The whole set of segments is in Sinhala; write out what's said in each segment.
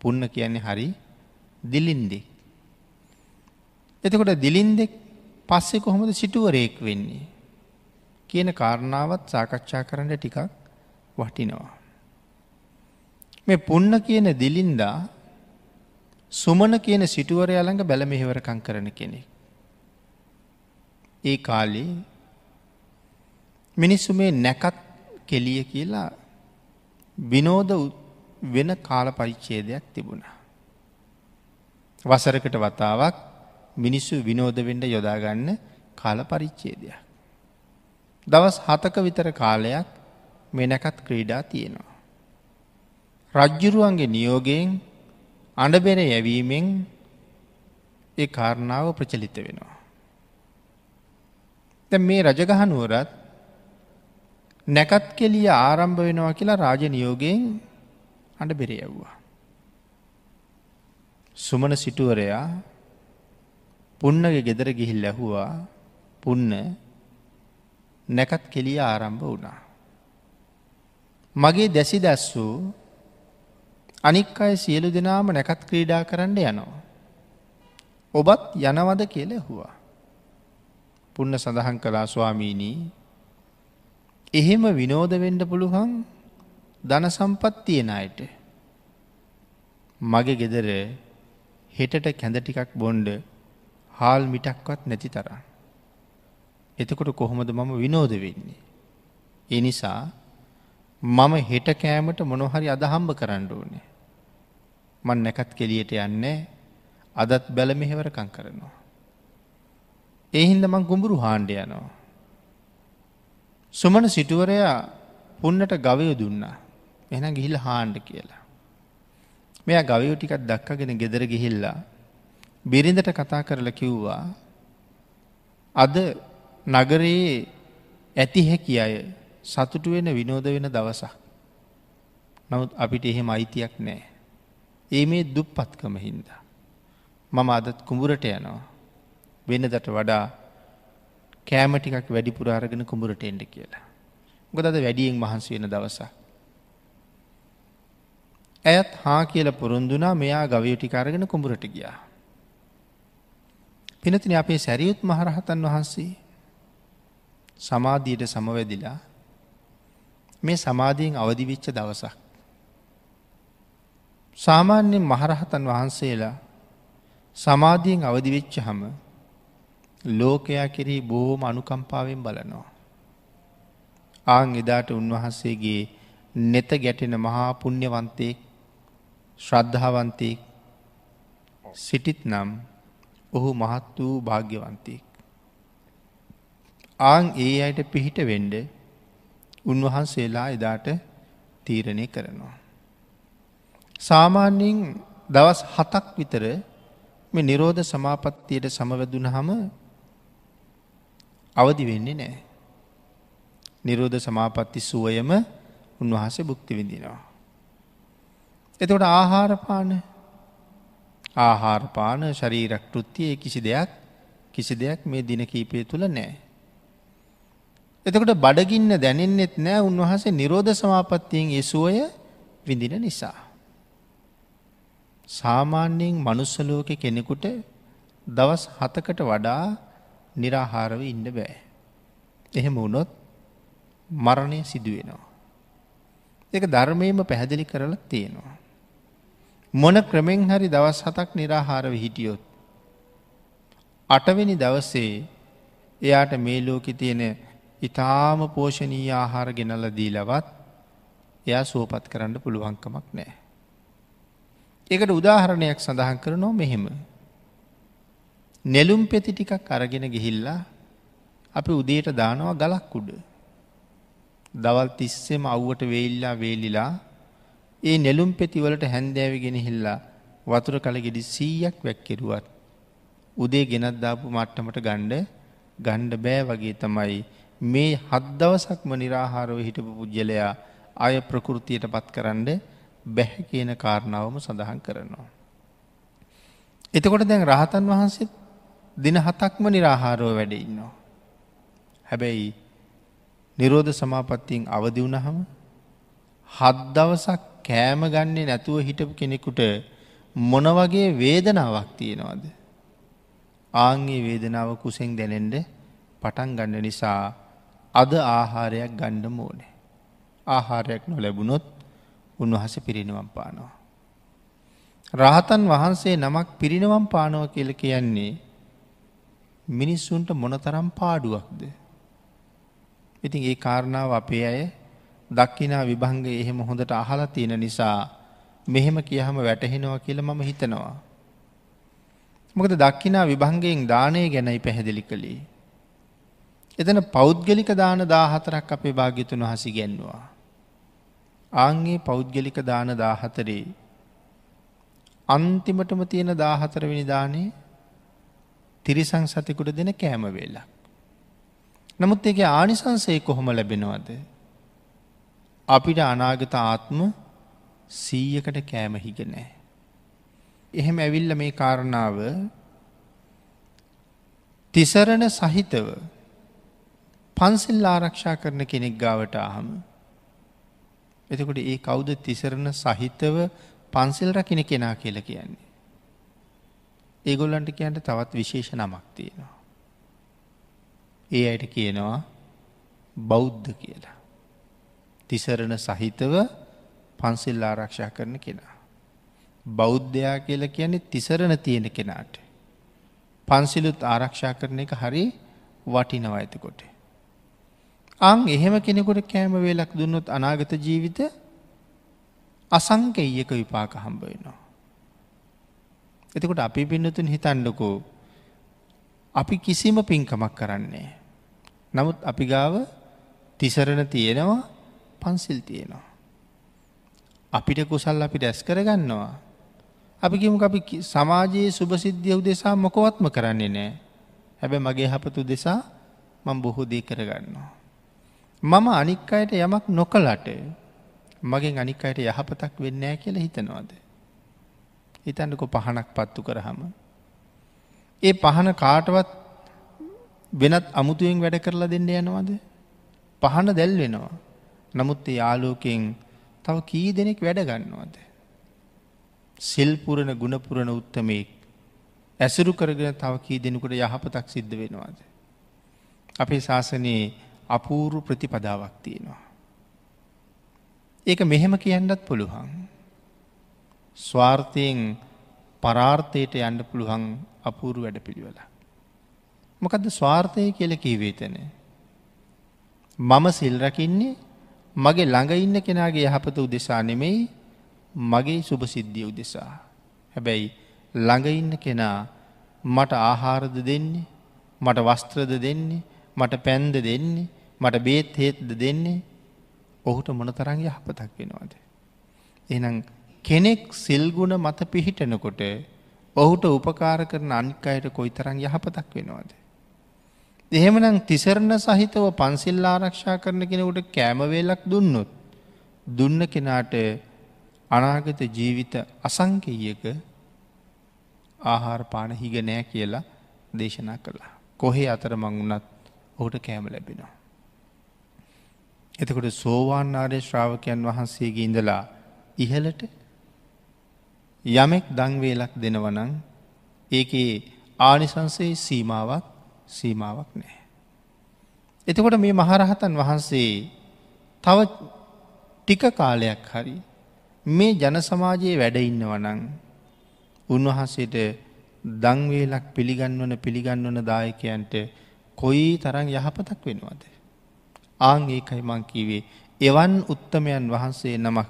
පුන්න කියන්නේ හරි දිලින්දෙක්. එතකොට දිලින්දෙක් පස්සෙ කොහොමද සිටුවරයෙක් වෙන්නේ. කියන කාරණාවත් සාකච්ඡා කරන්න ටිකක් වටිනවා. මේ පුන්න කියන දිලින්දා සුමන කියන සිටුවරය ළඟ බැල මෙහෙවරකං කරන කෙනෙක්. ඒ කාලේ මිනිස්සු මේ නැකත් කෙලිය කියලා විනෝද වෙන කාල පරිච්චේදයක් තිබුණා. වසරකට වතාවක් මිනිස්සු විනෝද වෙන්ඩ යොදාගන්න කාල පරිච්චේදයක්. දවස් හතක විතර කාලයක් මෙනැකත් ක්‍රීඩා තියෙනවා. රජ්ජුරුවන්ගේ නියෝගයෙන් අඩබෙර යැවීමෙන් ඒ කාරණාව ප්‍රචලිත වෙනවා. දැ මේ රජගහනුවරත් නැකත් කෙලිය ආරම්භ වෙනවා කියලා රාජ නියෝගයෙන් අඩ බෙරයව්වා. සුමන සිටුවරයා පුන්නගේ ගෙදර ගිහිල් ලැහුවා පුන්න නැකත් කෙලිය ආරම්භ වුණා. මගේ දැසි දැස් වූ අනික් අය සියලු දෙනාම නැකත් ක්‍රීඩා කරන්න යනවා. ඔබත් යනවද කියල හුවා. පුන්න සඳහන් කලා ස්වාමීණී එහෙම විනෝදවෙන්ඩ පුළුවන් දන සම්පත් තියෙන අයට. මගේ ගෙදර හෙටට කැඳ ටිකක් බොන්්ඩ හාල් මිටක්වත් නැති තරම්. එතකොට කොහොමද මම විනෝද වෙන්නේ. එනිසා මම හෙට කෑමට මොනොහරි අදහම්බ කරන්න ඕනේ. මන් නැකත් කෙලියට යන්නේ අදත් බැල මෙහෙවරකං කරනවා. එහින්ද මං ගුඹුරු හාණ්ඩ යනවා. සුමන සිටුවරයා පුන්නට ගවය දුන්නා එන ගිහිල් හාණ්ඩ කියලා. මෙයා ගවයෝ ටිකත් දක්කගෙන ගෙදර ගිහිල්ලා බිරිඳට කතා කරල කිව්වා අද නගරයේ ඇති හැකි අය සතුටු වෙන විනෝද වෙන දවසක්. නමුත් අපිට එහෙම අයිතියක් නෑ. ඒ මේ දුප්පත්කම හින්දා. මම අදත් කුඹුරට යනවා. වෙනදට වඩා කෑම ටිකක් වැඩිපුර අරගෙන කුඹුරට එන්ඩ කියලා. ගොදද වැඩියෙන් මහන්සි වෙන දවස. ඇයත් හා කියල පුරුන්දුනා මෙයා ගවයුටි අරගෙන කුඹුරට ගියා. පිනතින අපේ සැරියුත් මහරහතන් වහන්සේ සමාධීයට සමවැදිලා මේ සමාධීෙන් අවදිවිච්ච දවසක්. සාමාන්‍යෙන් මහරහතන් වහන්සේලා සමාධීෙන් අවදිවෙච්ච හම ලෝකයා කෙරෙහි බොහෝම අනුකම්පාවෙන් බලනවා. ආං එදාට උන්වහන්සේගේ නෙත ගැටෙන මහා පුුණ්්‍යවන්තයෙක් ශ්‍රද්ධාවන්තයෙක් සිටිත් නම් ඔහු මහත් වූ භාග්‍යවන්තයෙක්. ආං ඒ අයට පිහිට වෙන්ඩ උන්වහන්සේලා එදාට තීරණය කරනවා. සාමාන්‍යයෙන් දවස් හතක් විතර මේ නිරෝධ සමාපත්තියට සමවැදුන හම අවදි වෙන්නේ නෑ. නිරෝධ සමාපත්ති සුවයම උන්වහස බුක්ති විඳිනවා. එතකොට ආහාරපාන ආහාරපාන ශරීරක් කෘත්තිය කිසි දෙයක් කිසි දෙයක් මේ දින කීපය තුළ නෑ. එතකොට බඩගින්න දැනෙන්නෙත් නෑ උන්වහසේ නිරෝධ සමාපත්තියෙන් එසුවය විඳින නිසා. සාමාන්‍යයෙන් මනුස්සලෝක කෙනෙකුට දවස් හතකට වඩා නිරාහාරව ඉන්න බෑ. එහෙම වුණොත් මරණය සිදුවෙනවා. එක ධර්මයම පැහැදිලි කරලා තියෙනවා. මොන ක්‍රමෙන් හරි දවස් හතක් නිරාහාරව හිටියොත්. අටවෙනි දවසේ එයාට මේ ලෝකෙ තියෙන ඉතාම පෝෂණී ආහාර ගෙනල්ල දීලවත් එයා සුවපත් කරන්න පුළුවන්කමක් නෑ. එකට උදාහරණයක් සඳහන් කරනෝ මෙහෙම. නෙලුම් පෙති ටිකක් අරගෙන ගිහිල්ලා අපි උදේට දානවා ගලක් උඩ. දවල් තිස්සෙම අව්වට වේල්ලා වේලිලා ඒ නෙලුම් පෙතිවලට හැන්දෑවගෙන හිල්ලා වතුර කළ ගෙඩි සීයක් වැැක්කෙරුවත්. උදේ ගෙනත් දාපු මට්ටමට ගණ්ඩ ගණ්ඩ බෑ වගේ තමයි මේ හද්දවසක්ම නිරාහාරව හිටපු පුද්ගලයා අය ප්‍රකෘතියට පත් කරන්න බැහැ කියන කාරණාවම සඳහන් කරනවා. එතකොට දැන් රහතන් වහන්සේත් දින හතක්ම නිරාහාරෝ වැඩ ඉන්නවා. හැබැයි නිරෝධ සමාපත්තියෙන් අවදි වුණහම හත් දවසක් කෑම ගන්නේ නැතුව හිටපු කෙනෙකුට මොන වගේ වේදනාවක් තියෙනවද. ආංගේ වේදනාව කුසෙන් දැනෙන්ඩ පටන් ගන්න නිසා අද ආහාරයක් ගණ්ඩ මෝනේ. ආහාරයක් නො ලැබුණොත් උන්වහස පිරිනිවම් පානවා. රහතන් වහන්සේ නමක් පිරිනවම් පානව කියල කියන්නේ මිනිස්සුන්ට මොනතරම් පාඩුවක්ද. ඉතින් ඒ කාරණාව අපේ අය දක්කිනා විභංග එහෙම හොඳට අහලා තියෙන නිසා මෙහෙම කියහම වැටහෙනවා කියල මම හිතනවා. මොකද දක්කිනා විභංගයෙන් දානය ගැනයි පැහැදිලි කළේ. එතන පෞද්ගලික දාන දාහතරක් අපේ භාග්‍යතුන් හසි ගැන්නවා. ආංගේ පෞද්ගලික දාන දාහතරේ අන්තිමටම තියෙන දාහතරවෙනි දානේ තිරිසං සතකුට දෙන කෑම වෙලා. නමුත් ඒක ආනිසංසය කොහොම ලැබෙනවද. අපිට අනාගත ආත්ම සීයකට කෑම හිග නෑ. එහෙම ඇවිල්ල මේ කාරණාව තිසරණ සහිතව පන්සිල් ආරක්ෂා කරන කෙනෙක් ගාවට අහම. එතකොට ඒ කෞුද තිසරණ සහිතව පන්සිල් රකින කෙනා කියල කියන්නේ. ඒගොල්ලන්ට කියන්ට තවත් විශේෂ නමක් තියෙනවා. ඒ අයට කියනවා බෞද්ධ කියලා. තිසරණ සහිතව පන්සිල් ආරක්ෂා කරන කෙනා. බෞද්ධයා කියල කියන්නේ තිසරණ තියෙන කෙනාට. පන්සිලුත් ආරක්ෂා කරන එක හරි වටිනවා ඇතකොට. අං එහෙම කෙනෙකුට කෑම වේලක් දුන්නොත් අනාගත ජීවිත අසංකෙයක විපාක හම්බ වෙනවා. එතකොට අපි පින්නතුන් හිතන්නකෝ අපි කිසිම පින්කමක් කරන්නේ. නමුත් අපි ගාව තිසරණ තියෙනවා පන්සිල් තියෙනවා. අපිට කුසල් අපි රැස් කරගන්නවා. අපි කිමු අපි සමාජයේ සුභසිද්ධිය උදෙසා මොකොවත්ම කරන්නේ නෑ. හැබැ මගේ හපතු දෙසා මං බොහෝ දී කරගන්නවා. මම අනික් අයට යමක් නොකලට මගෙන් අනික් අයට යහපතක් වෙන්නෑ කියලා හිතනවාද. හිතන්නකො පහනක් පත්තු කරහම. ඒ පහන කාටවත් වෙනත් අමුතුවෙන් වැඩ කරලා දෙන්න යනවාද. පහන දැල් වෙනවා. නමුත් ඒ යාලෝකෙන් තව කී දෙනෙක් වැඩ ගන්නවාද. සිල්පුරණ ගුණපුරණ උත්තමයෙක් ඇසුරු කරගෙන තව කී දෙනෙකුට යහපතක් සිද්ධ වෙනවාද. අපේ ශාසනයේ අපූරු ප්‍රතිපදාවක් තියෙනවා. ඒක මෙහෙම කියන්නත් පුළුවන්. ස්වාර්ථයෙන් පරාර්ථයට යන්න පුළුවන් අපූරු වැඩ පිළිවෙල. මොකදද ස්වාර්ථය කියල කීවේතන. මම සිල්රකින්නේ මගේ ළඟ ඉන්න කෙනාගේ යහපත උදෙසා නෙමෙයි මගේ සුභ සිද්ධිය උදෙසා. හැබැයි ළඟ ඉන්න කෙනා මට ආහාරද දෙන්නේ මට වස්ත්‍රද දෙන්නේ මට පැන්ද දෙන්නේ මට බේත් හේත්ද දෙන්නේ ඔහුට මොනතරං යහපතක් වෙනවාද. එනම් කෙනෙක් සිල්ගුණ මත පිහිටනකොට ඔහුට උපකාර කරන අනික් අයට කොයි තරං යහපතක් වෙනවාද. එහෙමනම් තිසරණ සහිතව පන්සිල් ආරක්ෂා කරන කෙනෙකුට කෑමවේලක් දුන්නොත් දුන්න කෙනාට අනාගත ජීවිත අසංකයක ආහාර පාන හිග නෑ කියලා දේශනා කළා. කොහේ අතර මං වුනත් ඔහුට කෑම ලැබෙනවා. එතකොට සෝවාන් ආර්ය ශ්‍රාවකයන් වහන්සේගේ ඉඳලා ඉහලට යමෙක් දංවේලක් දෙනවනං ඒකේ ආනිසන්සේ සීමාවක් සීමාවක් නෑ. එතකොට මේ මහරහතන් වහන්සේ තව ටික කාලයක් හරි මේ ජන සමාජයේ වැඩ ඉන්නවනං උන්වහන්සේට දංවේලක් පිළිගන්වන පිළිගන්වන දායකයන්ට කොයි තරං යහපතක් වෙනවද. ආං ඒකයි මං කිවේ එවන් උත්තමයන් වහන්සේ නමක්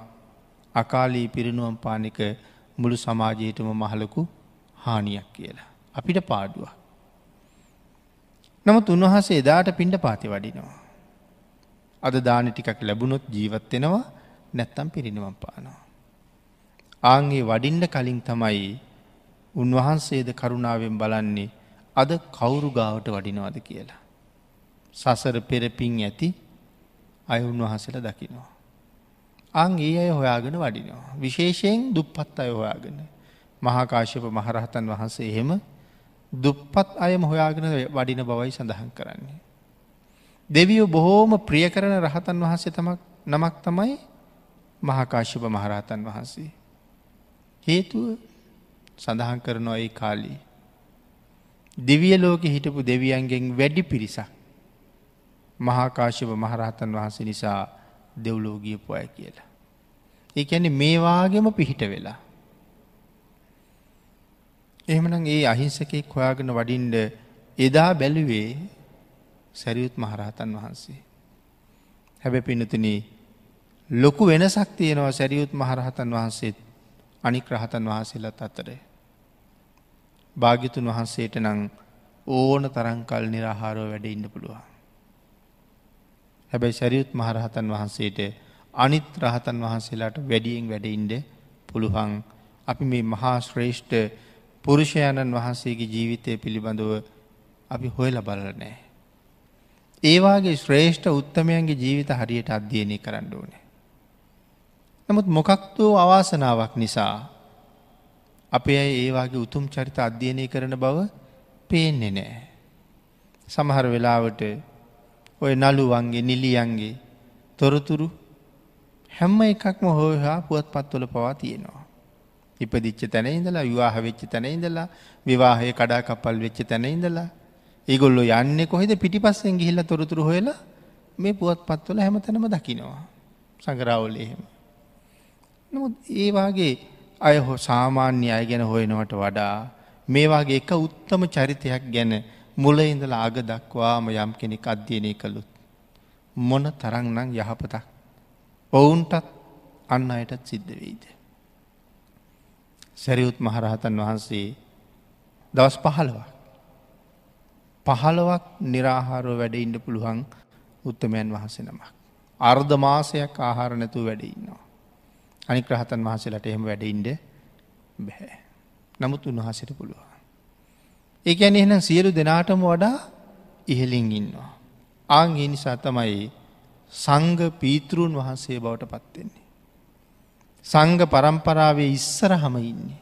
අකාලී පිරිනුවම් පානික මුළු සමාජයටම මහලකු හානියක් කියලා. අපිට පාඩුව. නමුත් උන්වහසේ එදාට පිණ්ඩ පාති වඩිනවා. අද දාන ටිකක් ලැබුණොත් ජීවත්වෙනවා නැත්තම් පිරිනිවම් පානවා. ආන්ගේ වඩින්ඩ කලින් තමයි උන්වහන්සේද කරුණාවෙන් බලන්නේ අද කවුරු ගාවට වඩිනවාද කියලා. සසර පෙරපින් ඇති අය උන්වහසල දකිනවා. අං ඒ අය හොයාගෙන වඩිනවා. විශේෂයෙන් දුප්පත් අය හොයාගෙන. මහාකාශප මහරහතන් වහන්සේ එහෙම දුප්පත් අයම හොයාගෙන වඩින බවයි සඳහන් කරන්නේ. දෙවියෝ බොහෝම ප්‍රිය කරන රහතන් වහන්සේ තමක් නමක් තමයි මහාකාශ්‍යප මහරහතන් වහන්සේ. හේතුව සඳහන් කරනවා ඒ කාලී. දෙවිය ලෝක හිටපු දෙවියන්ගෙන් වැඩි පිරිසක් මහාකාශ්‍යප මහරහතන් වහන්සේ නිසා දෙව්ලෝගියපු අය කියලා. ඒ ඇන්නේ මේවාගේම පිහිට වෙලා. එහෙමනම් ඒ අහිංසකෙක් හොයාගෙන වඩින්ඩ එදා බැලුවේ සැරියුත් මහරහතන් වහන්සේ. හැබැ පිනතුන ලොකු වෙනසක් තියෙනවා සැරියුත් මහරහතන් වහන්සේත් අනික් රහතන් වහන්සේලත් අතරේ. භාගිතුන් වහන්සේට නං ඕන තරංකල් නිරාහාරෝ වැඩ ඉන්න පුළුවන්. හැබැයි සැරියුත් මහරහතන් වහන්සේට අනිත් රහතන් වහන්සේලාට වැඩියෙන් වැඩඉන්ඩ පුළුවන් අපි මේ මහා ශ්‍රේෂ්ඨ පුරුෂයණන් වහන්සේගේ ජීවිතය පිළිබඳව අපි හොයල බලනෑ. ඒවාගේ ශ්‍රේෂ්ඨ උත්තමයන්ගේ ජීවිත හරියට අධ්‍යයනය කරන්න ඕනේ. නමුත් මොකක්තෝ අවාසනාවක් නිසා අපේ අයි ඒවාගේ උතුම් චරිත අධ්‍යයනය කරන බව පේන්නේ නෑ. සමහර වෙලාවට ඔය නළුවන්ගේ නිලියන්ගේ තොරතුරු හැම්ම එකක්ම හෝහා පුවත් පත්වල පවා තියෙනවා. ඉපදිච්ච තැන ඉඳලා විවාහ වෙච්ච තැන ඉඳලා විවාහය කඩා කපල් වෙච්ච තැන ඉඳලා ඒගොල්ලො යන්න කොහෙද පිටිපස්සෙන් ගිහිල්ල තොරතුරු හොයලා මේ පුවත් පත්වල හැම තැනම දකිනවා. සඟරාවල එහෙම. නමුත් ඒවාගේ අය හෝ සාමාන්‍ය අය ගැන හොයනවට වඩා මේවාගේ එක උත්තම චරිතයක් ගැන මුල ඉඳලා ආග දක්වාම යම් කෙනෙක් අධ්‍යයනය කළුත්. මොන තරංනං යහපතක්. ඔවුන්ටත් අන්න අයටත් සිද්ධ වෙයිද. සැරියුත් මහරහතන් වහන්සේ දවස් පහළවක්. පහළවක් නිරාහාරෝ වැඩ ඉන්න පුළුවන් උත්තමයන් වහස නමක්. අර්ධ මාසයක් ආහාර නැතු වැඩ ඉන්නවා. අනික් රහතන් වහසලට එහෙම වැඩඉන්ඩ බැහැ. නමුත් උන්වහසට පුළුවන්. ඒ ඇන එහෙනම් සියලු දෙනාටම වඩා ඉහලින් ඉන්නවා. ආං නිසා තමයි සංග පීතෘන් වහන්සේ බවට පත්වෙන්නේ. සංග පරම්පරාවේ ඉස්සර හම ඉන්නේ.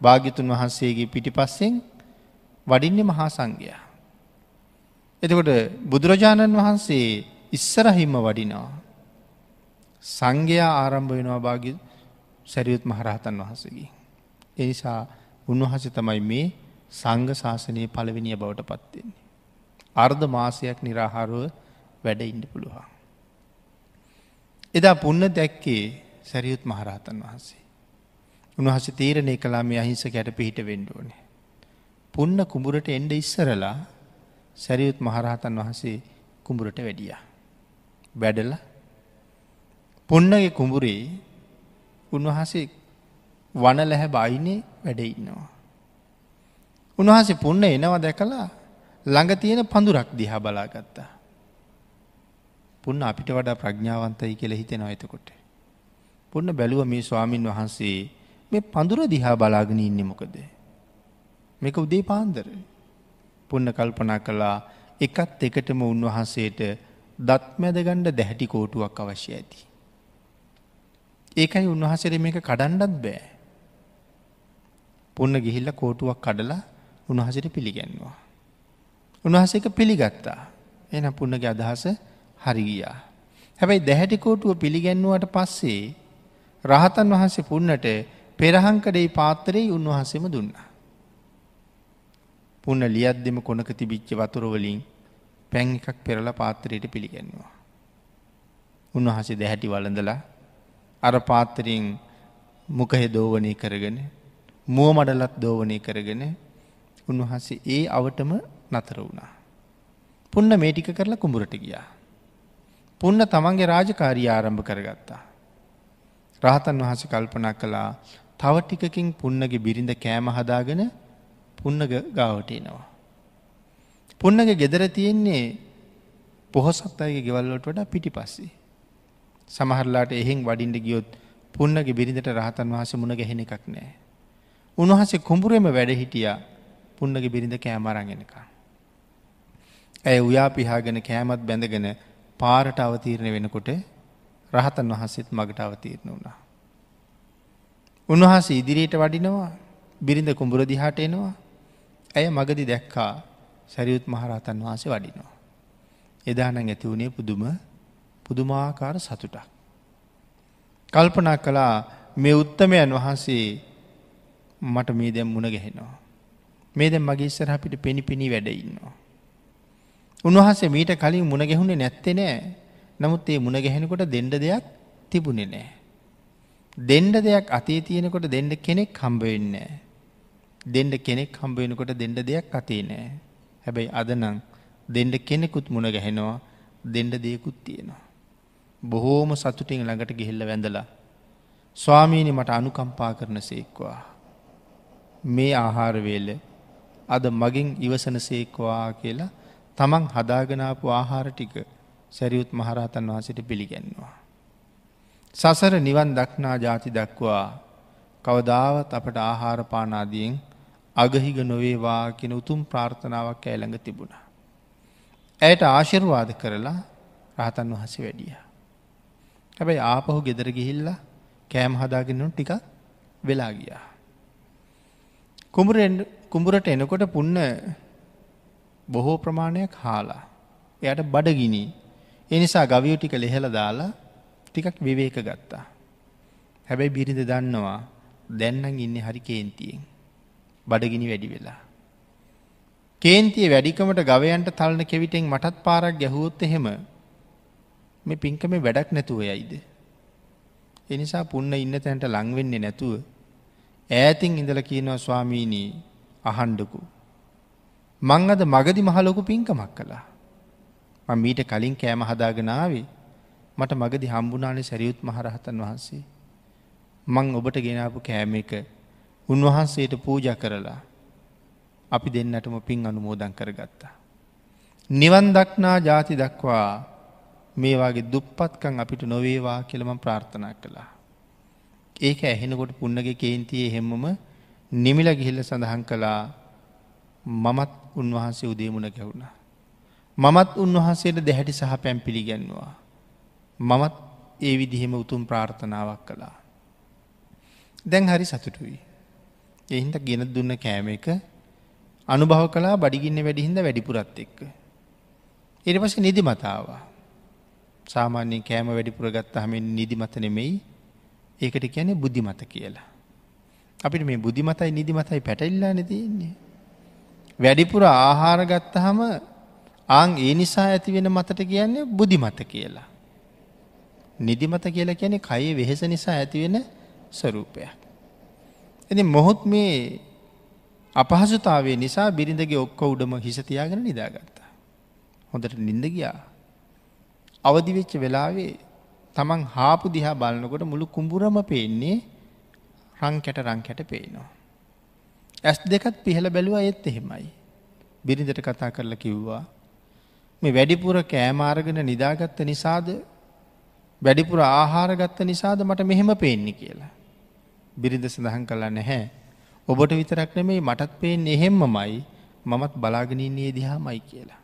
භාගිතුන් වහන්සේගේ පිටිපස්සෙන් වඩින්නේ මහා සංඝයා. එතකොට බුදුරජාණන් වහන්සේ ඉස්සරහිම්ම වඩිනවා. සංඝයා ආරම්භ වෙනවා භාගි සැරියුත් මහරහතන් වහසගේ. එනිසා උන්වහස තමයි මේ සංඝ ශාසනයේ පළවෙනිය බවට පත්වෙන්නේ. අර්ධ මාසයක් නිරාහාරුව වැඩ ඉන්න පුළුවන්. එදා පුන්න දැක්කේ සැරියුත් මහරහතන් වහන්සේ. උන්වහස තීරණය කලා මේ අහිංස කැට පිහිට වෙන්ඩෝනේ. පුන්න කුඹුරට එන්ඩ ඉස්සරලා සැරියුත් මහරහතන් වහන්සේ කුඹුරට වැඩිය. වැඩල පුන්නගේ කුඹුරේ උන්වහසේ වන ලැහැ බයිනේ වැඩ ඉන්නවා. උන්වහසේ පුන්න එනවා දැකලා ළඟ තියෙන පඳුරක් දිහා බලාගත්තා. පුන්න අපිට වඩා ප්‍රඥාවන්තයි කියල හිතෙනවා එතකොට. පුන්න බැලුව මේ ස්වාමීන් වහන්සේ මේ පඳුර දිහා බලාගෙන ඉන්න මොකද. මේක උදේ පාන්දර. පුන්න කල්පනා කළා එකත් එකටම උන්වහන්සේට දත්මැදගණ්ඩ දැහැටි කෝටුවක් අවශ්‍ය ඇති. ඒකයි උන්වහසර මේක කඩන්ඩත් බෑ. පුන්න ගිහිල්ල කෝටුවක් කඩලා උන්වහසට පිළිගැන්වා. උන්වහස එක පිළිගත්තා එන පුන්නගේ අදහස හරිගියා. හැබැයි දැහැටිකෝටුව පිළිගැන්නුවට පස්සේ රහතන් වහන්සේ පුන්නට පෙරහංකඩේ පාත්තරයේ උන්වහන්සේම දුන්න. පුන්න ලියත් දෙම කොනක තිබිච්ච වතුරවලින් පැන් එකක් පෙරල පාත්තරයට පිළිගැන්නවා. උන්වහසේ දැහැටි වලඳලා අර පාත්තරයෙන් මුකහෙ දෝවනය කරගෙන මුව මඩලත් දෝවනය කරගෙන උන්වහන්සේ ඒ අවටම නතර වුණා. පුන්න මේටික කරලා කුඹුරට ගියා. පුන්න තමන්ගේ රාජකාරී ආරම්භ කරගත්තා. රහතන් වහස කල්පනා කළා තව ටිකකින් පුන්නගේ බිරිඳ කෑම හදාගෙන පුන්න ගාවට එනවා. පුන්නගේ ගෙදර තියෙන්නේ පොහොසත් අයගේ ගෙවල්ලට වඩා පිටි පස්සේ. සමහරලාට එහෙන් වඩින්ට ගියොත් පුන්නගේ බිරිඳට රහතන් වහස මුණ ගැහෙන එකක් නෑ. උන්වහසේ කුඹුරෙම වැඩ හිටියා පුන්නගේ බිරිඳ කෑමරගෙනකා. ඇය උයා පිහාගෙන කෑමත් බැඳගෙන පාරට අවතීරණය වෙනකොට රහතන් වහන්සේත් මගට අවතීරණ වුණා. උන්වහස ඉදිරියට වඩිනවා බිරිඳ කුඹුර දිහාට එනවා ඇය මගදි දැක්කා සැරියුත් මහරහතන් වහන්සේ වඩිනවා. එදානං ඇති වුණේ පුදුම පුදුමාකාර සතුටක්. කල්පනා කළා මේ උත්තමයන් වහන්සේ මට මේ දැම් මුණ ගැහෙනවා. මේ දැම් මගේ ඉස්සර අපිට පෙනි පිණි වැඩඉන්නවා. උන්වහන්සේ මීට කලින් මුණ ගැහුණේ නැත්තේ නෑ නමුත් ඒ මුණ ගැහෙනකොට දෙන්ඩ දෙයක් තිබුණෙ නෑ. දෙන්ඩ දෙයක් අතේ තියෙනකොට දෙන්ඩ කෙනෙක් හම්බවෙන්නේ. දෙන්ඩ කෙනෙක් හම්බවෙනකොට දෙන්ඩ දෙයක් අතේ නෑ. හැබැයි අදනං දෙන්ඩ කෙනෙකුත් මුණ ගැහෙනවා දෙන්ඩ දෙයකුත් තියෙනවා. බොහෝම සතුටින් ළඟට ගිහිල්ල වැඳලා. ස්වාමීනි මට අනුකම්පා කරන සේක්වා. මේ ආහාරවේල අද මගින් ඉවසන සේක්වා කියලා තමන් හදාගනාපු ආහාර ටික සැරියුත් මහරහතන් වහසට පිළිගැන්වා. සසර නිවන් දක්නා ජාති දක්වා කවදාවත් අපට ආහාරපානාදියෙන් අගහිග නොවේවා කෙන උතුම් ප්‍රාර්ථනාවක් ඇළඟ තිබුණා. ඇයට ආශිර්වාද කරලා රහතන් වහස වැඩිය. හැබැයි ආපහු ගෙදර ගිහිල්ල කෑම් හදාගෙනනු ටික වෙලා ගියා. කුඹුරට එනකොට පුන්න බොහෝ ප්‍රමාණයක් හාලා. එයට බඩගිනි. එනිසා ගවියෝ ටික ලෙහෙල දාලා ටිකක් විවේක ගත්තා. හැබැයි බිරිඳ දන්නවා දැන්නන් ඉන්න හරි කේන්තියෙන්. බඩගිනි වැඩි වෙලා. කේන්තිය වැඩිකමට ගවයන්ට තල්න කෙවිටෙන් මටත් පාරක් ගැහුවොත් එහෙම මේ පින්කම වැඩක් නැතුව යයිද. එනිසා පුන්න ඉන්න තැන්ට ලංවෙන්නේ නැතුව ඈතින් ඉඳල කියනවා ස්වාමීනී අහන්ඩකු. මං අද මගදි මහලොකු පින්කමක් කළා. ම මීට කලින් කෑම හදාගෙනාවේ මට මගදි හම්බුනානේ සැරියුත් මහරහතන් වහන්සේ. මං ඔබට ගෙනාපු කෑම එක උන්වහන්සේට පූජ කරලා අපි දෙන්නටම පින් අනුමෝදන් කරගත්තා. නිවන් දක්නා ජාති දක්වා මේවාගේ දුප්පත්කං අපිට නොවේවා කියලම ප්‍රාර්ථනා කළා. ඒක ඇහෙනකොට පුන්නගේ කේන්තියේ හෙම්මම නිමිල ගිහිල්ල සඳහන් කළා මමත් උන්වහන්සේ උදේමුණ ගැවුණා. මමත් උන්වහන්සේට දැහැටි සහ පැම් පිළිගැන්වා. මමත් ඒ විදිහෙම උතුම් ප්‍රාර්ථනාවක් කළා. දැන් හරි සතුටුයි. එහින්ට ගෙන දුන්න කෑම එක අනුභව කලා බඩිගින්න වැඩිහින්ද වැඩිපුරත් එක්ක. එට පස නිදි මතාවා. සාමාන්‍යයෙන් කෑම වැඩිපුර ගත්ත හමෙන් නිදිමත නෙමෙයි ඒකට කියැනෙ බුද්ධිමත කියලා. අපිට මේ බුද්ධිමතයි නිදිමතයි පැටල්ලා නැතින්නේ. වැඩිපුර ආහාර ගත්තහම ආං ඒ නිසා ඇති වෙන මතට කියන්නේ බුද්ධිමත කියලා. නිදිමත කියලා කියන්නේ කයේ වෙහෙස නිසා ඇතිවෙන ස්වරූපයක්. එති මොහොත් මේ අපහසුතාවේ නිසා බිරිඳගේ ඔක්ක උඩම හිසතියාගෙන නිදාගත්තා. හොඳට නින්ද ගියා. අවදිවෙච්ච වෙලාවේ තමන් හාපු දිහා බලනකොට මුළු කුඹුරම පේන්නේ රංකැට රංකැට පේනවා. ඇස් දෙකත් පිහල බැලුව ඒත් එහෙමයි. බිරිඳට කතා කරලා කිව්වා. මේ වැඩිපුර කෑමාරගෙන නිදාගත්ත නිසාද වැඩිපුර ආහාරගත්ත නිසාද මට මෙහෙම පේන්නේ කියලා. බිරිඳ සඳහන් කලා නැහැ. ඔබට විතරක් නෙමේ මටත් පේෙන් එහෙම්මමයි මමත් බලාගෙනන්නේ දිහා මයි කියලා.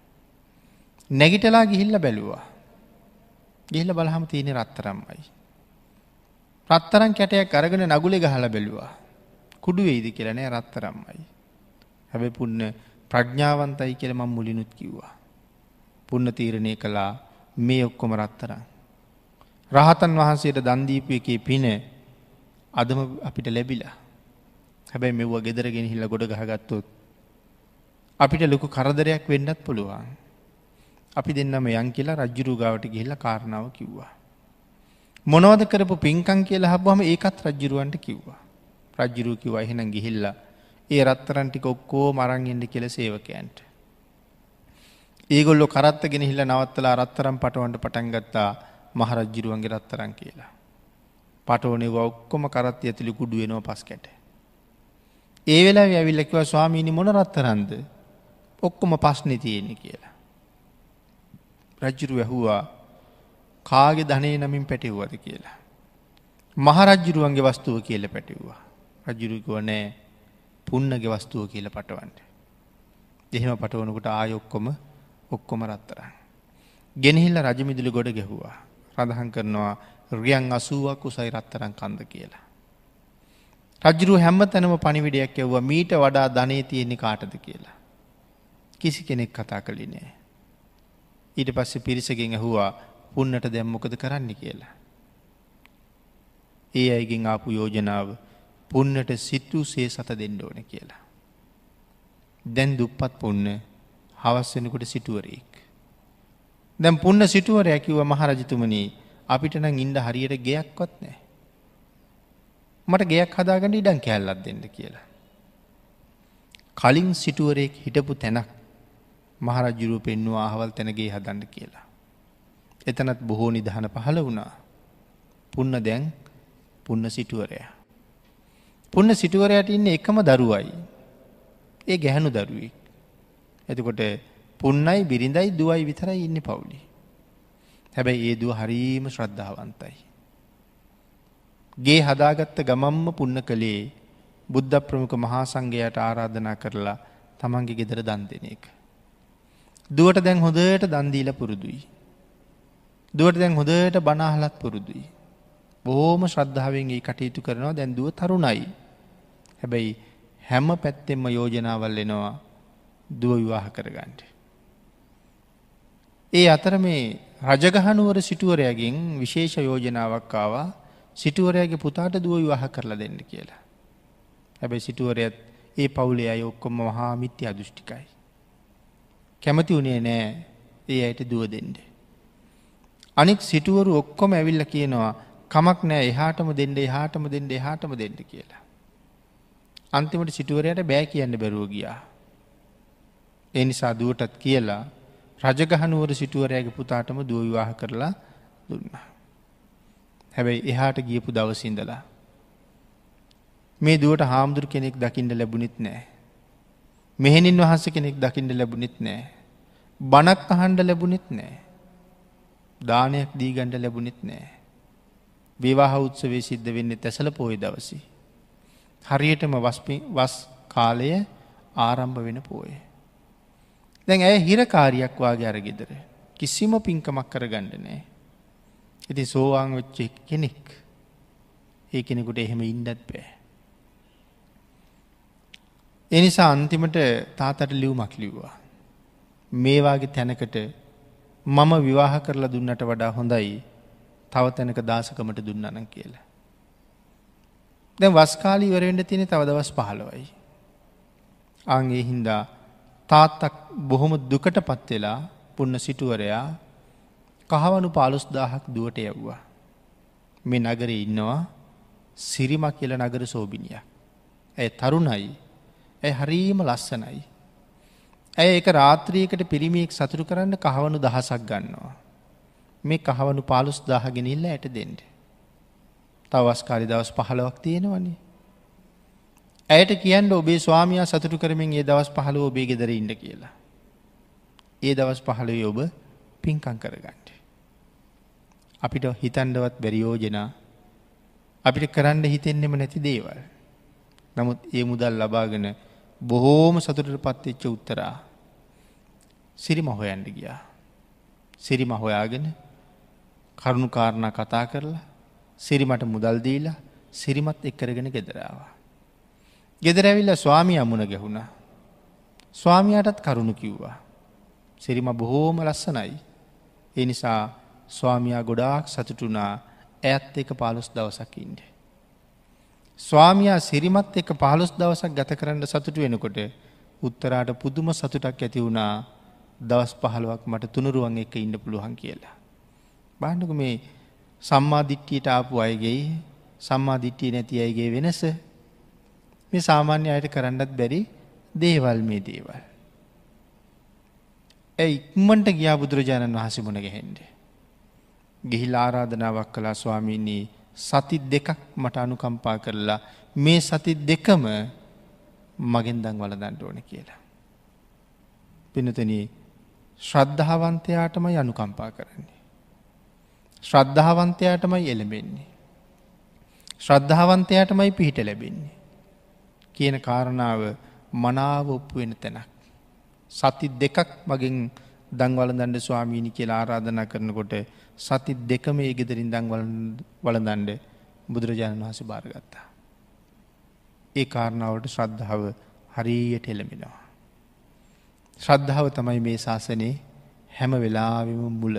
නැගිටලා ගිහිල්ල බැලුවා. ගිහිල බලහම තියෙන රත්තරම්මයි. රත්තරන් කැටයක් අරගෙන නගුලෙ ගහල බැලුවා. කුඩු වෙයිද කියලනෑ රත්තරම්මයි. හැබැ පුන්න ප්‍රඥාවන්තයි කියල මං මුලිනුත් කිව්වා. පුන්න තීරණය කළා මේ ඔක්කොම රත්තරන්. රහතන් වහන්සේට දන්දීපු එකේ පින අදම අපිට ලැබිලා. හැබැයි මෙව්ව ගෙදරගෙන හිල්ල ගොඩ ගහගත්තොත්. අපිට ලොකු කරදරයක් වෙන්නත් පුළුවන්. අපි දෙන්නම යන් කියලා රජ්ජුරු ගාවට ගිහිල්ල කාරණාව කිව්වා. මොනවද කරපු පින්කං කියලා හබ්වම ඒකත් රජ්ජුරුවන්ට කිව්වා. රජ්ජුරු කිව එහෙනම් ගිහිල්ල ඒ රත්තරන්ටික ඔක්කෝ මරංගෙන්ට කියල සේවකයන්ට. ඒගොල්ලො කරත්ත ගෙන හිල්ල නවත්තලා රත්තරම් පටවන්ට පටන්ගත්තා මහරජ්ජිරුවන්ගේ රත්තරන් කියලා. පටෝනෙව ඔක්කොම කරත් ඇතුළි කුඩු වෙනවා පස් කැට. ඒ වෙලා ඇවිල්ලකිව ස්වාමීනි මොන රත්තරන්ද ඔක්කොම පස්්නෙ තියෙන්නේ කියලා. රජ්ජුරු ඇහුවා කාගෙ ධනය නමින් පැටිව්වද කියලා. මහරජ්ජුරුවන්ගේ වස්තුව කියල පැටිව්වා. රජුරුකුව නෑ පුන්නගේ වස්තුව කියල පටවන්ට. එහෙම පටවනකට ආයොක්කොම ඔක්කොම රත්තරන්න. ගෙනහිල්ල රජමිදිලි ගොඩ ගැහුවා. රදහන් කරනවා රියන් අසුවක් උසයි රත්තරන් කන්ද කියලා. රජරු හැම්ම තැනම පනිවිඩයක් යව්ව මීට වඩා ධනය තියෙන්නේ කාටද කියලා. කිසි කෙනෙක් කතා කළි නෑ. ඊට පස්සේ පිරිසගෙන් ඇහුවා පුන්නට දැම්මොකද කරන්න කියලා. ඒ අයගෙන් ආපු යෝජනාව පුන්නට සිත්තු සේ සත දෙන්න ඕන කියලා. දැන් දුප්පත් පුන්න හවස්වෙනකොට සිටුවරයෙක්. දැම් පුන්න සිටුවර ඇකිව මහරජතුමනී අපිට නම් ඉන්ඩ හරියට ගෙයක්වත් නෑ. මට ගෙයක් හදාගන්න ඉඩන් කෑල්ලත් දෙන්න කියලා. කලින් සිටුවරයෙක් හිටපු තැනක් මහරජුරුව පෙන්වා අහවල් තැනගේ හදන්න කියලා. එතනත් බොහෝ නිදහන පහළ වුණා. පුන්න දැන් පුන්න සිටුවරය. පුන්න සිටුවරයට ඉන්න එකම දරුවයි. ඒ ගැහැනු දරුවෙක්. එතකොට පුන්නයි බිරිඳයි දුවයි විතරයි ඉන්න පවුලි. හැබැයි ඒ දුව හරීම ශ්‍රද්ධාවන්තයි. ගේ හදාගත්ත ගමම්ම පුන්න කළේ බුද්ධ ප්‍රමුඛ මහා සංඝයට ආරාධනා කරලා තමන්ගේ ගෙදර දන් දෙන එක. දුවට දැන් හොඳට දන්දීල පුරුදුයි. දුවට දැන් හොඳට බනාහලත් පුරුදුයි. බොහෝම ශ්‍රද්ධාවෙන් ඒ කටයුතු කරනවා දැන් දුව තරුණයි. හැබැයි හැම පැත්තෙම යෝජනාවල් එනවා දුව විවාහ කරගන්නට. ඒ අතර මේ රජගහනුවර සිටුවරයගෙන් විශේෂ යෝජනාවක් ආවා සිටුවරයාගේ පුතාට දුව විවාහ කරලා දෙන්න කියලා. හැබැයි සිටුවරයත් ඒ පවුලේ අය ඔක්කොම මහා මිත්‍ය අදෘෂ්ටිකයි. කැමති වුණේ නෑ ඒ අයට දුව දෙන්න. අනික් සිටුවරු ඔක්කොම ඇවිල්ල කියනවා කමක් නෑ එහාටම දෙන්න එහාටම දෙන්න එහාටම දෙන්න කියලා. අන්තිමට සිටුවරයට බෑ කියන්න බැරුව ගියා. ඒ නිසා දුවටත් කියලා රජගහනුවර සිටුවරයාගේ පුතාටම දුව විවාහ කරලා දුන්නා. හැබැයි එහාට ගියපු දවසින්දලා. මේ දුවට හාමුදුර කෙනෙක් දකිින්ට ලැබුණෙත් නෑ. මෙහෙණින් වහන්ස කෙනෙක් දකිින්ට ලැබුණෙත් නෑ. බනක් අහන්ඩ ලැබුණෙත් නෑ. දානයක් දීගණ්ඩ ලැබුණෙත් නෑ. විවාහ උත්සවේ සිද්ධ වෙන්නේ තැසල පෝය දවසි. හරියටම වස් කාලය ආරම්භ වෙන පෝය. දැන් ඇය හිරකාරියක් වාගේ අරගෙදර කිසිම පින්කමක් කර ගණ්ඩනෑ. ඉති සෝවාන් වෙච්ච කෙනෙක් ඒ කෙනෙකුට එහෙම ඉන්ඩත් පෑ. එනිසා අන්තිමට තාතට ලිව්මක් ලිව්වා. මේවාගේ තැනකට මම විවාහ කරලා දුන්නට වඩා හොඳයි තව තැනක දාසකමට දුන්නන කියලා. දැ වස්කාලි වරෙන්ට තියෙන තව දවස් පහළවයි. අන්ගේ හින්දා තාත්තක් බොහොම දුකට පත්වෙලා පුන්න සිටුවරයා කහවනු පාලුස් දාහක් දුවට යව්වා. මේ නගර ඉන්නවා සිරිමක් කියල නගර සෝබිනිය. ඇය තරුණයි ඇය හරීම ලස්සනයි. ඇය එක රාත්‍රියකට පිරිමියෙක් සතුරු කරන්න කහවනු දහසක් ගන්නවා. මේ කහවනු පාලුස් දාහගෙනල්ල ඇයට දෙෙන්ට. තවස්කාරි දවස් පහලවක් තියෙනවන්නේ. ඇයට කියන්න ඔබේ ස්වාමයා සතුටු කරමින් ඒ දවස් පහල ඔබේ ගෙදර ඉන්න කියලා. ඒ දවස් පහළවේ ඔබ පින්කං කරගන්නට. අපිට හිතන්ඩවත් බැරියෝජනා අපිට කරන්න හිතෙන්නෙම නැති දේවල්. නමුත් ඒ මුදල් ලබාගෙන බොහෝම සතුටට පත්වෙච්ච උත්තරා සිරිම හොයන්ඩ ගියා. සිරිම හොයාගෙන කරුණු කාරණා කතා කරලා සිරිමට මුදල් දීලා සිරිමත් එක්කරගෙන ගෙදරාවා. ගෙදර ඇවිල්ල ස්වාමී අමුණ ගැහුණ. ස්වාමියයටත් කරුණු කිව්වා. සිරිම බොහෝම ලස්සනයි. ඒ නිසා ස්වාමයා ගොඩාක් සතුටුනා ඇත් එක පාලොස් දවසක් ඉන්ඩ. ස්වාමයා සිරිමත් එක පහලොස් දවසක් ගත කරන්න සතුටු වෙනකොට උත්තරාට පුදුම සතුටක් ඇති වුණා දවස් පහළුවක් මට තුනුරුවන් එක ඉන්න පුළුවන් කියලා. බාණ්ඩක මේ සම්මාධිට්ටියට ආපු අයගේ සම්මාධිට්ටිය නැති අයගේ වෙනස මේ සාමාන්‍ය අයට කරන්නත් බැරි දේවල් මේ දේවල්. ඇ ඉක්මට ගියා බුදුරජාණන් වහස මුණ ගැහෙන්ඩ. ගිහිල් ආරාධනාවක් කලා ස්වාමීනී සති දෙකක් මට අනුකම්පා කරලා මේ සති දෙකම මගෙන් දං වලදන්ට ඕන කියලා. පිනතන ශ්‍රද්ධාවන්තයාටම යනුකම්පා කරන්නේ. ශ්‍රද්ධාවන්තයාටමයි එළඹෙන්නේ. ශ්‍රද්ධාවන්තයාටමයි පිහිට ලැබෙන්නේ. කියන කාරණාව මනාව ඔප්පු වෙන තැනක්. සති දෙකක් මගින් දංවල දණ්ඩ ස්වාමීණි කියලා ආරාධනා කරනකොට සති දෙකම ඒ ගෙදරින් දං වලදන්ඩ බුදුරජාණන් වහස භාරගත්තා. ඒ කාරණාවට ශ්‍රද්ධාව හරීයට එළමෙනවා. ශ්‍රද්ධාව තමයි මේ ශාසනයේ හැම වෙලාවිම මුල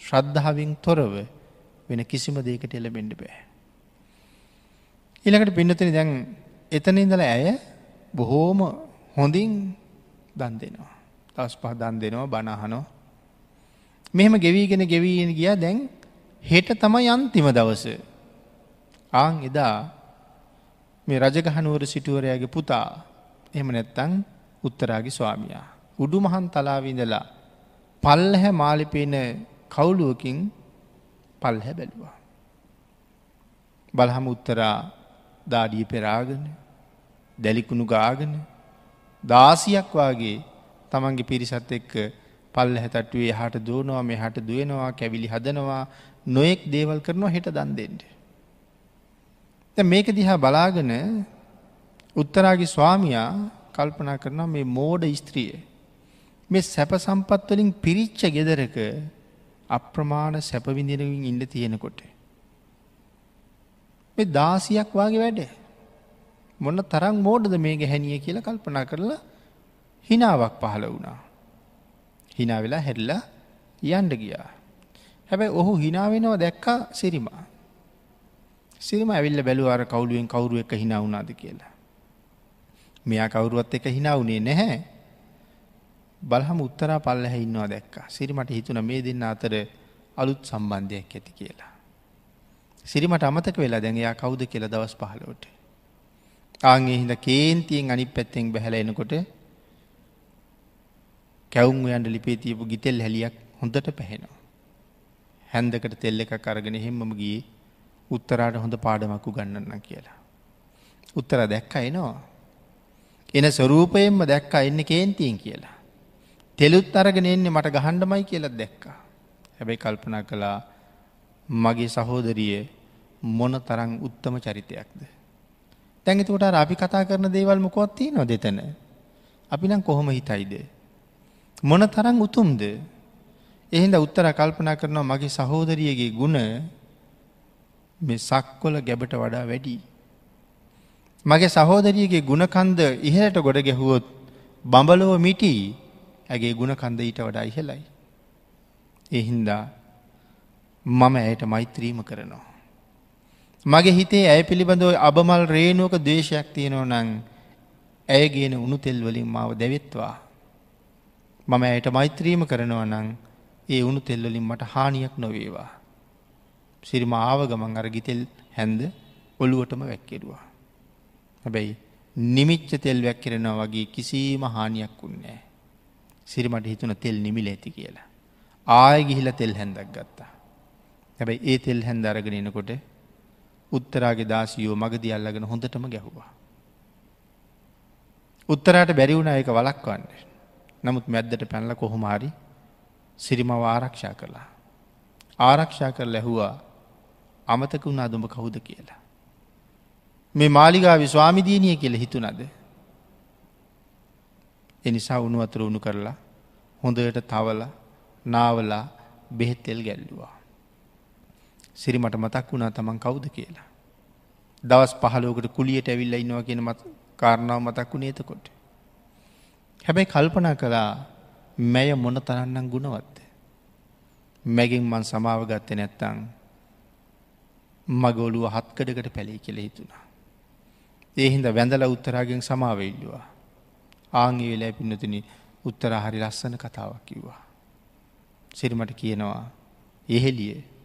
ශ්‍රද්ධාවෙන් තොරව වෙන කිසිම දේකට එළබෙන්ඩ බෑ. ඊළඟට පින්නතන දැන් එතන ඉඳල ඇය බොහෝම හොඳින් දන් දෙනවා. දවස් පහ දන් දෙනවා බණහනෝ. මෙහෙම ගෙවීගෙන ගෙවීගෙන ගියා දැන් හෙට තමයි අන්තිම දවස. ආං එදා මේ රජගහනුවර සිටුවරයාගේ පුතා එහෙම නැත්තං උත්තරාගේ ස්වාමියා. උඩු මහන් තලාවිඳලා පල්ලහැ මාලිපේන කවුලුවකින් පල්හැ බැලුවා. බලහම උත්තරා දාඩිය පෙරාගෙන දැලිකුණු ගාගෙන දාසියක් වගේ තමන්ගේ පිරිසත් එක්ක පල්ල හැතටුවේ හට දුවනවා මේ හට දුවනවා කැවිලි හදනවා නොයෙක් දේවල් කරනවා හෙට දන් දෙෙන්ට. මේක දිහා බලාගෙන උත්තරාගේ ස්වාමයා කල්පනා කරනවා මේ මෝඩ ස්ත්‍රිය. මේ සැප සම්පත්වලින් පිරිච්ච ගෙදරක අප්‍රමාණ සැපවිඳිනවින් ඉන්න තියෙනකොට. මේ දාසියක් වගේ වැඩ. මොන්න තරම් මෝඩද මේ ගැහැනිය කියලා කල්පනා කරලා හිනාවක් පහළ වුණා. හිනා වෙලා හැරිලා යන්ඩ ගියා. හැබැයි ඔහු හිනාවෙනව දැක්කා සිරිමා. සිරිම ඇවිල්ල බැලුවාර කවුලුවෙන් කවුරු එක හිනා වුණාද කියලා. මෙයා කවුරුවත් එක හිනාවුනේ නැහැ. බලහම උත්තරා පල්ලහ ඉන්නවා දැක්කා. සිරිමට හිතුන මේ දෙන්න අතර අලුත් සම්බන්ධයක් ඇති කියලා. සිරිමට අමතක වෙලා දැන් එයා කවුද කියලා දවස් පහලෝට. ආගේ හිද කේන්තියෙන් අනි පැත්තෙන් බැහල එනකොට කැවුම් යන්ට ලිපේ තියපු ගිතෙල් හැලියක් හොඳට පැහෙනවා. හැන්දකට තෙල්ල එක කරගෙන හෙම්මම ගිය උත්තරාට හොඳ පාඩමක්කු ගන්නන්න කියලා. උත්තර දැක්ක එනවා. එන ස්වරූපයෙන්ම දැක්ක එන්න කේන්තියෙන් කියලා. තෙලුත් අරගෙන එන්නේ මට ගහන්ඩමයි කියලත් දැක්කා. හැබැයි කල්පනා කළා මගේ සහෝදරිය මොන තරං උත්තම චරිතයක්ද. තැඟතුට අපි කතා කරන දේවල් මොකොත්තිී නො දෙතන. අපි නම් කොහොම හිතයිද. මොන තරං උතුම්ද. එහින්ද උත්තර කල්පනා කරනවා මගේ සහෝදරියගේ ගුණ මේ සක්කොල ගැබට වඩා වැඩි. මගේ සහෝදරියගේ ගුණකන්ද ඉහලට ගොඩ ගැහුවොත් බඹලොව මිටි ඇගේ ගුණකන්ද ඊට වඩා ඉහලයි. එහින්දා මම ඇයට මෛත්‍රීම කරනවා. මගේ හිතේ ඇය පිළිබඳව අබමල් රේනුවක දේශයක් තියෙනව නං ඇයගේන උුණු තෙල්වලින් මාව දැවෙත්වා. මම ඇයට මෛත්‍රීම කරනවා නං ඒ උුණු තෙල්වලින් මට හානියක් නොවේවා. සිරිම ආව ගමන් අර ගිතෙල් හැන්ද ඔළුවටම වැක්කෙරුවා. හැබැයි නිමිච්ච තෙල් වැක්කෙරෙනවා වගේ කිසිීම හානියක් වුන්නෑ. සිරිමට හිතුන තෙල් නිමිල ඇති කියලා. ආය ගිහිල තෙල් හැන්දක් ගත්තා. හැබැයි ඒ තෙල් හැන්ද අරගෙන එනකොට උත්තරාගේ දාසියෝ මගද අල්ලගෙන හොඳටම ගැහුවා. උත්තරාට බැරිවුණ එක වලක්වන්න. නමුත් මැද්දට පැනල කොහොමාරි සිරිමව ආරක්ෂා කරලා. ආරක්ෂා කර ලැහුවා අමතක වුණා දුඹ කවුද කියලා. මේ මාලිගාවි ස්වාමිදීනිය කියල හිතුනද. එනිසා උණු අතර උුණු කරලා හොඳට තවල නාවලා බෙහෙත්තෙල් ගැල්ලුවා. සිරිමට මතක් වුණා තමන් කවුද කියලා. දවස් පහලෝකට කුලියට ඇවිල්ල ඉන්නවා කියන මත් කාරණාව මතක්කු නේතකොට. හැබැයි කල්පනා කළා මැය මොන තරන්නම් ගුණවත්ද. මැගින් මන් සමාව ගත්ත නැත්තං මගොලුව හත්කඩකට පැළේ කෙළ හිතුනා. ඒහින්ද වැඳල උත්තරාගෙන් සමාවඉල්ලවා. ආංගේ වෙලා පින්නතුනි උත්තර හරි ලස්සන කතාවක් කිව්වා. සිරිමට කියනවා එහෙලිය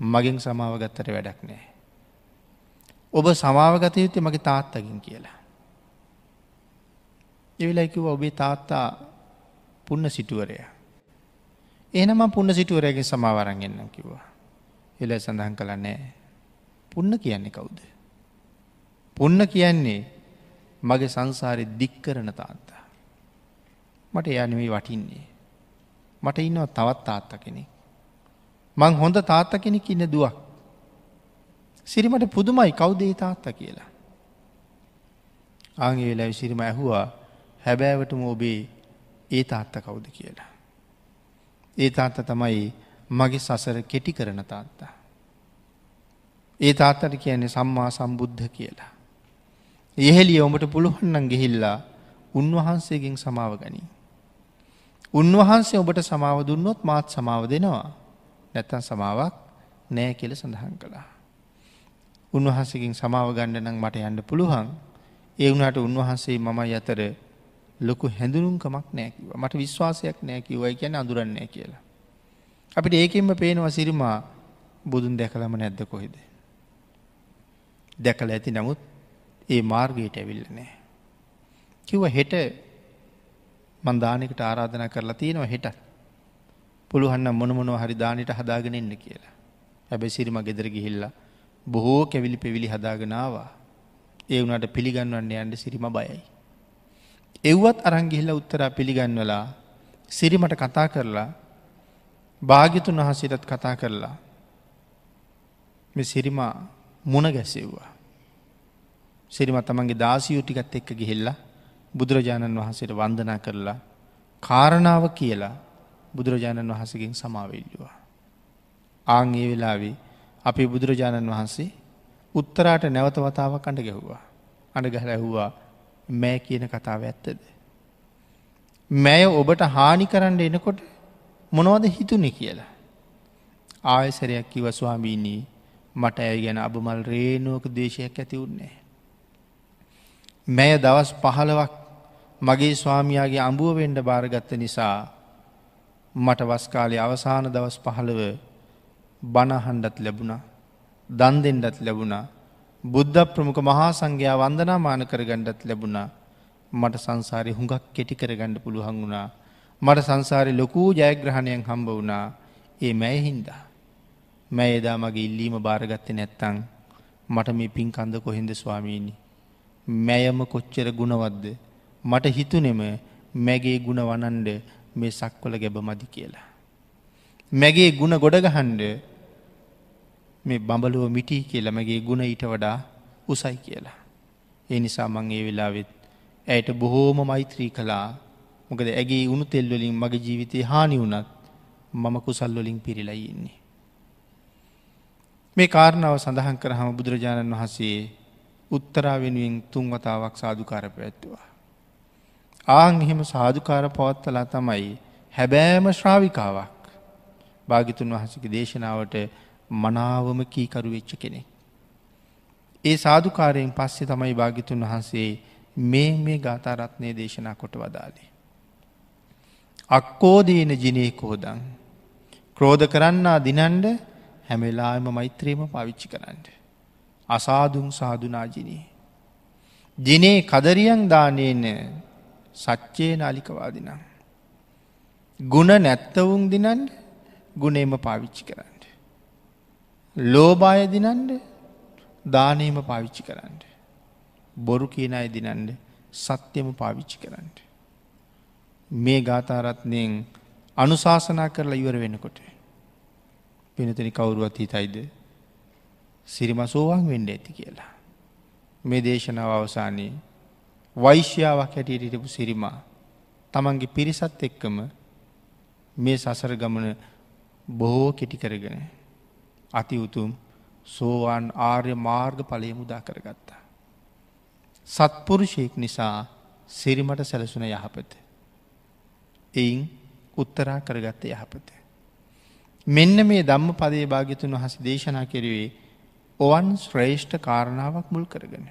මගෙන් සමාව ගත්තට වැඩක් නෑ. ඔබ සමාවගත යුත්තේ මගේ තාත්තකින් කියලා. එවිලයිකිව ඔබේ තාත්තා පුන්න සිටුවරය. එනම පුන්න සිටුවරයගේ සමාවරන්ගෙන්න්න කිව්වා. එල සඳහන් කළ නෑ. පුන්න කියන්නේ කවුද. පුන්න කියන්නේ මගේ සංසාරය දික් කරන තාත්තා. මට යනවී වටින්නේ. මට ඉන්නවා තවත් තාත්ත කෙනෙක්. මං හොඳ තාත්ත කෙනෙක් ඉන්න දුවක්. සිරිමට පුදුමයි කවුදේ තාත්ත කියලා. ආගේ වෙලා සිරිම ඇහුවා හැබෑවටම ඔබේ ඒ තාත්ත කවුද කියලා. ඒ තාත්ත තමයි මගේ සසර කෙටි කරන තාත්තා. ඒ තාත්තට කියන්නේ සම්මා සම්බුද්ධ කියලා. එහෙලිය ඔඹට පුළුවන්නන් ගෙහිල්ලා උන්වහන්සේගෙන් සමාව ගනී. උන්වහන්සේ ඔබට සමාව දුන්නොත් මාත් සමාව දෙනවා. නැත්තන් සමාවක් නෑ කෙල සඳහන් කළා. උන්වහන්සකින් සමාව ගණ්ඩ නම් මට යන්න පුළුවන් ඒ වුණට උන්වහන්සේ මම අතර ලොකු හැඳුනුම්කමක් නෑකිව මට විශ්වාසයක් නෑකිවයි කියන අඳුරන්නේ කියලා. අපිට ඒකෙන්ම පේනවා සිරිමා බුදුන් දැකලම නැද්ද කොහෙද. දැකල ඇති නමුත් ඒ මාර්ගයට ඇවිල්ල නෑ. කිව්ව හෙට මන්දානකට ආරාධනා කරලා තියෙනවා හෙට පුළුහන්න මොනමොනව හරි දානට හදාගෙන එන්න කියලා. හැබැ සිරිම ගෙදර ගිහිල්ලා බොහෝ කැවිලි පෙවිලි හදාගෙනවා. ඒ වුණට පිළිගන්නවන්න යන්ට සිරිම බයයි. එව්වත් අරංගිහිල්ල උත්තරා පිළිගන්නවලා සිරිමට කතා කරලා භාගිතුන් වහසිටත් කතා කරලා මේ සිරිමා මුණ ගැසෙව්වා. සිරිම තමන්ගේ දාසියූ ටිකත් එක්ක ගිහිල්ලා බුදුරජාණන් වහන්සේට වන්දනා කරලා කාරණාව කියලා බුදුරජාණන් වහසකින් සමාවෙල්ලවා. ආං ඒ වෙලාවේ අපි බුදුරජාණන් වහන්සේ උත්තරාට නැවත වතාව කඩ ගැහ්වා. අඩ ගහල ඇහුවා මෑ කියන කතාව ඇත්තද. මැය ඔබට හානි කරන්න එනකොට මොනවද හිතුනෙ කියලා. ආයසරයක් කිව ස්වාමීනී මට ඇය ගැන අබමල් රේනුවක දේශයක් ඇති වුන්නේ. මැය දවස් පහළවක් මගේ ස්වාමයාගේ අඹුව වෙන්ඩ භාරගත්ත නිසා මට වස්කාලය අවසාන දවස් පහළව බණහන්ඩත් ලැබුණා දන් දෙෙන්ඩත් ලැබුණා බුද්ධ ප්‍රමුඛ මහා සංඝයා වන්දනාමාන කරගණ්ඩත් ලැබුණා මට සංසාරය හුඟක් කෙටි කරගණ්ඩ පුළුවන් වුණා මට සංසාරය ලොකූ ජයග්‍රහණයන් හම්බ වුණා ඒ මැය හින්දා. මැ එදා මගේ ඉල්ලීම භාරගත්ත නැත්තං මට මේ පින් කන්ද කොහෙන්ද ස්වාමීණි. මැයම කොච්චර ගුණවද්ද. මට හිතුනෙම මැගේ ගුණ වනන්ඩ මේ සක්වල ගැබ මදි කියලා. මැගේ ගුණ ගොඩගහන්ඩ මේ බඹලුව මිටි කියලා මගේ ගුණ ඊට වඩා උසයි කියලා. ඒ නිසා මං ඒ වෙලාවෙත් ඇයට බොහෝම මෛත්‍රී කලා මොකද ඇගේ උුණු තෙල්වලින් මගේ ජීවිතය හානි වුනත් මම කුසල්වලින් පිරිලයින්නේ. මේ කාරණාව සඳහන් කරහම බුදුරජාණන් වහන්සේ උත්තරා වෙනුවෙන් තුන්වතාවක් සාධකාර පැත්තුවා. ආං එහෙම සාධකාර පවත්තලා තමයි හැබෑම ශ්‍රාවිකාවක් භාගිතුන් වහසක දේශනාවට මනාවම කීකරු වෙච්ච කෙනෙක්. ඒ සාධකාරයෙන් පස්සේ තමයි භාගිතුන් වහන්සේ මේ මේ ගාතාරත්නය දේශනා කොට වදාලේ. අක්කෝදීන ජිනය කෝදං. ක්‍රෝධ කරන්නා දිනන්ඩ හැමෙලාම මෛත්‍රීම පවිච්චි කරන්න. අසාදුම් සාධනාජිනී. ජිනේ කදරියන් දානයන සච්චේ නාලිකවාදිනම්. ගුණ නැත්තවුන් දිනන්ඩ ගුණේම පාවිච්චි කරන්න. ලෝබාය දිනන්ඩ දානයම පාවිච්චි කරන්න. බොරු කියන අය දිනන්ඩ සත්‍යම පාවිච්චි කරන්න. මේ ගාථාරත්නයෙන් අනුශාසනා කරලා ඉවර වෙනකොට. පිනතනි කවුරුවත් හිතයිද සිරිම සෝවන් වෙන්ඩ ඇති කියලා. මේ දේශනාව අවසානයේ වෛශ්‍යාවක් හැටියට හිටපු සිරිමා තමන්ගේ පිරිසත් එක්කම මේ සසර ගමන බොහෝ කෙටි කරගෙන අති උතුම් සෝවාන් ආර්ය මාර්ග පලය මුදා කරගත්තා. සත්පුරුෂයෙක් නිසා සිරිමට සැලසුන යහපත. එයින් උත්තරා කරගත්ත යහපත. මෙන්න මේ ධම්ම පදේ භාගිතුන් වහස දේශනා කෙරුවේ ඔවන් ශ්‍රේෂ්ඨ කාරණාවක් මුල් කරගෙන.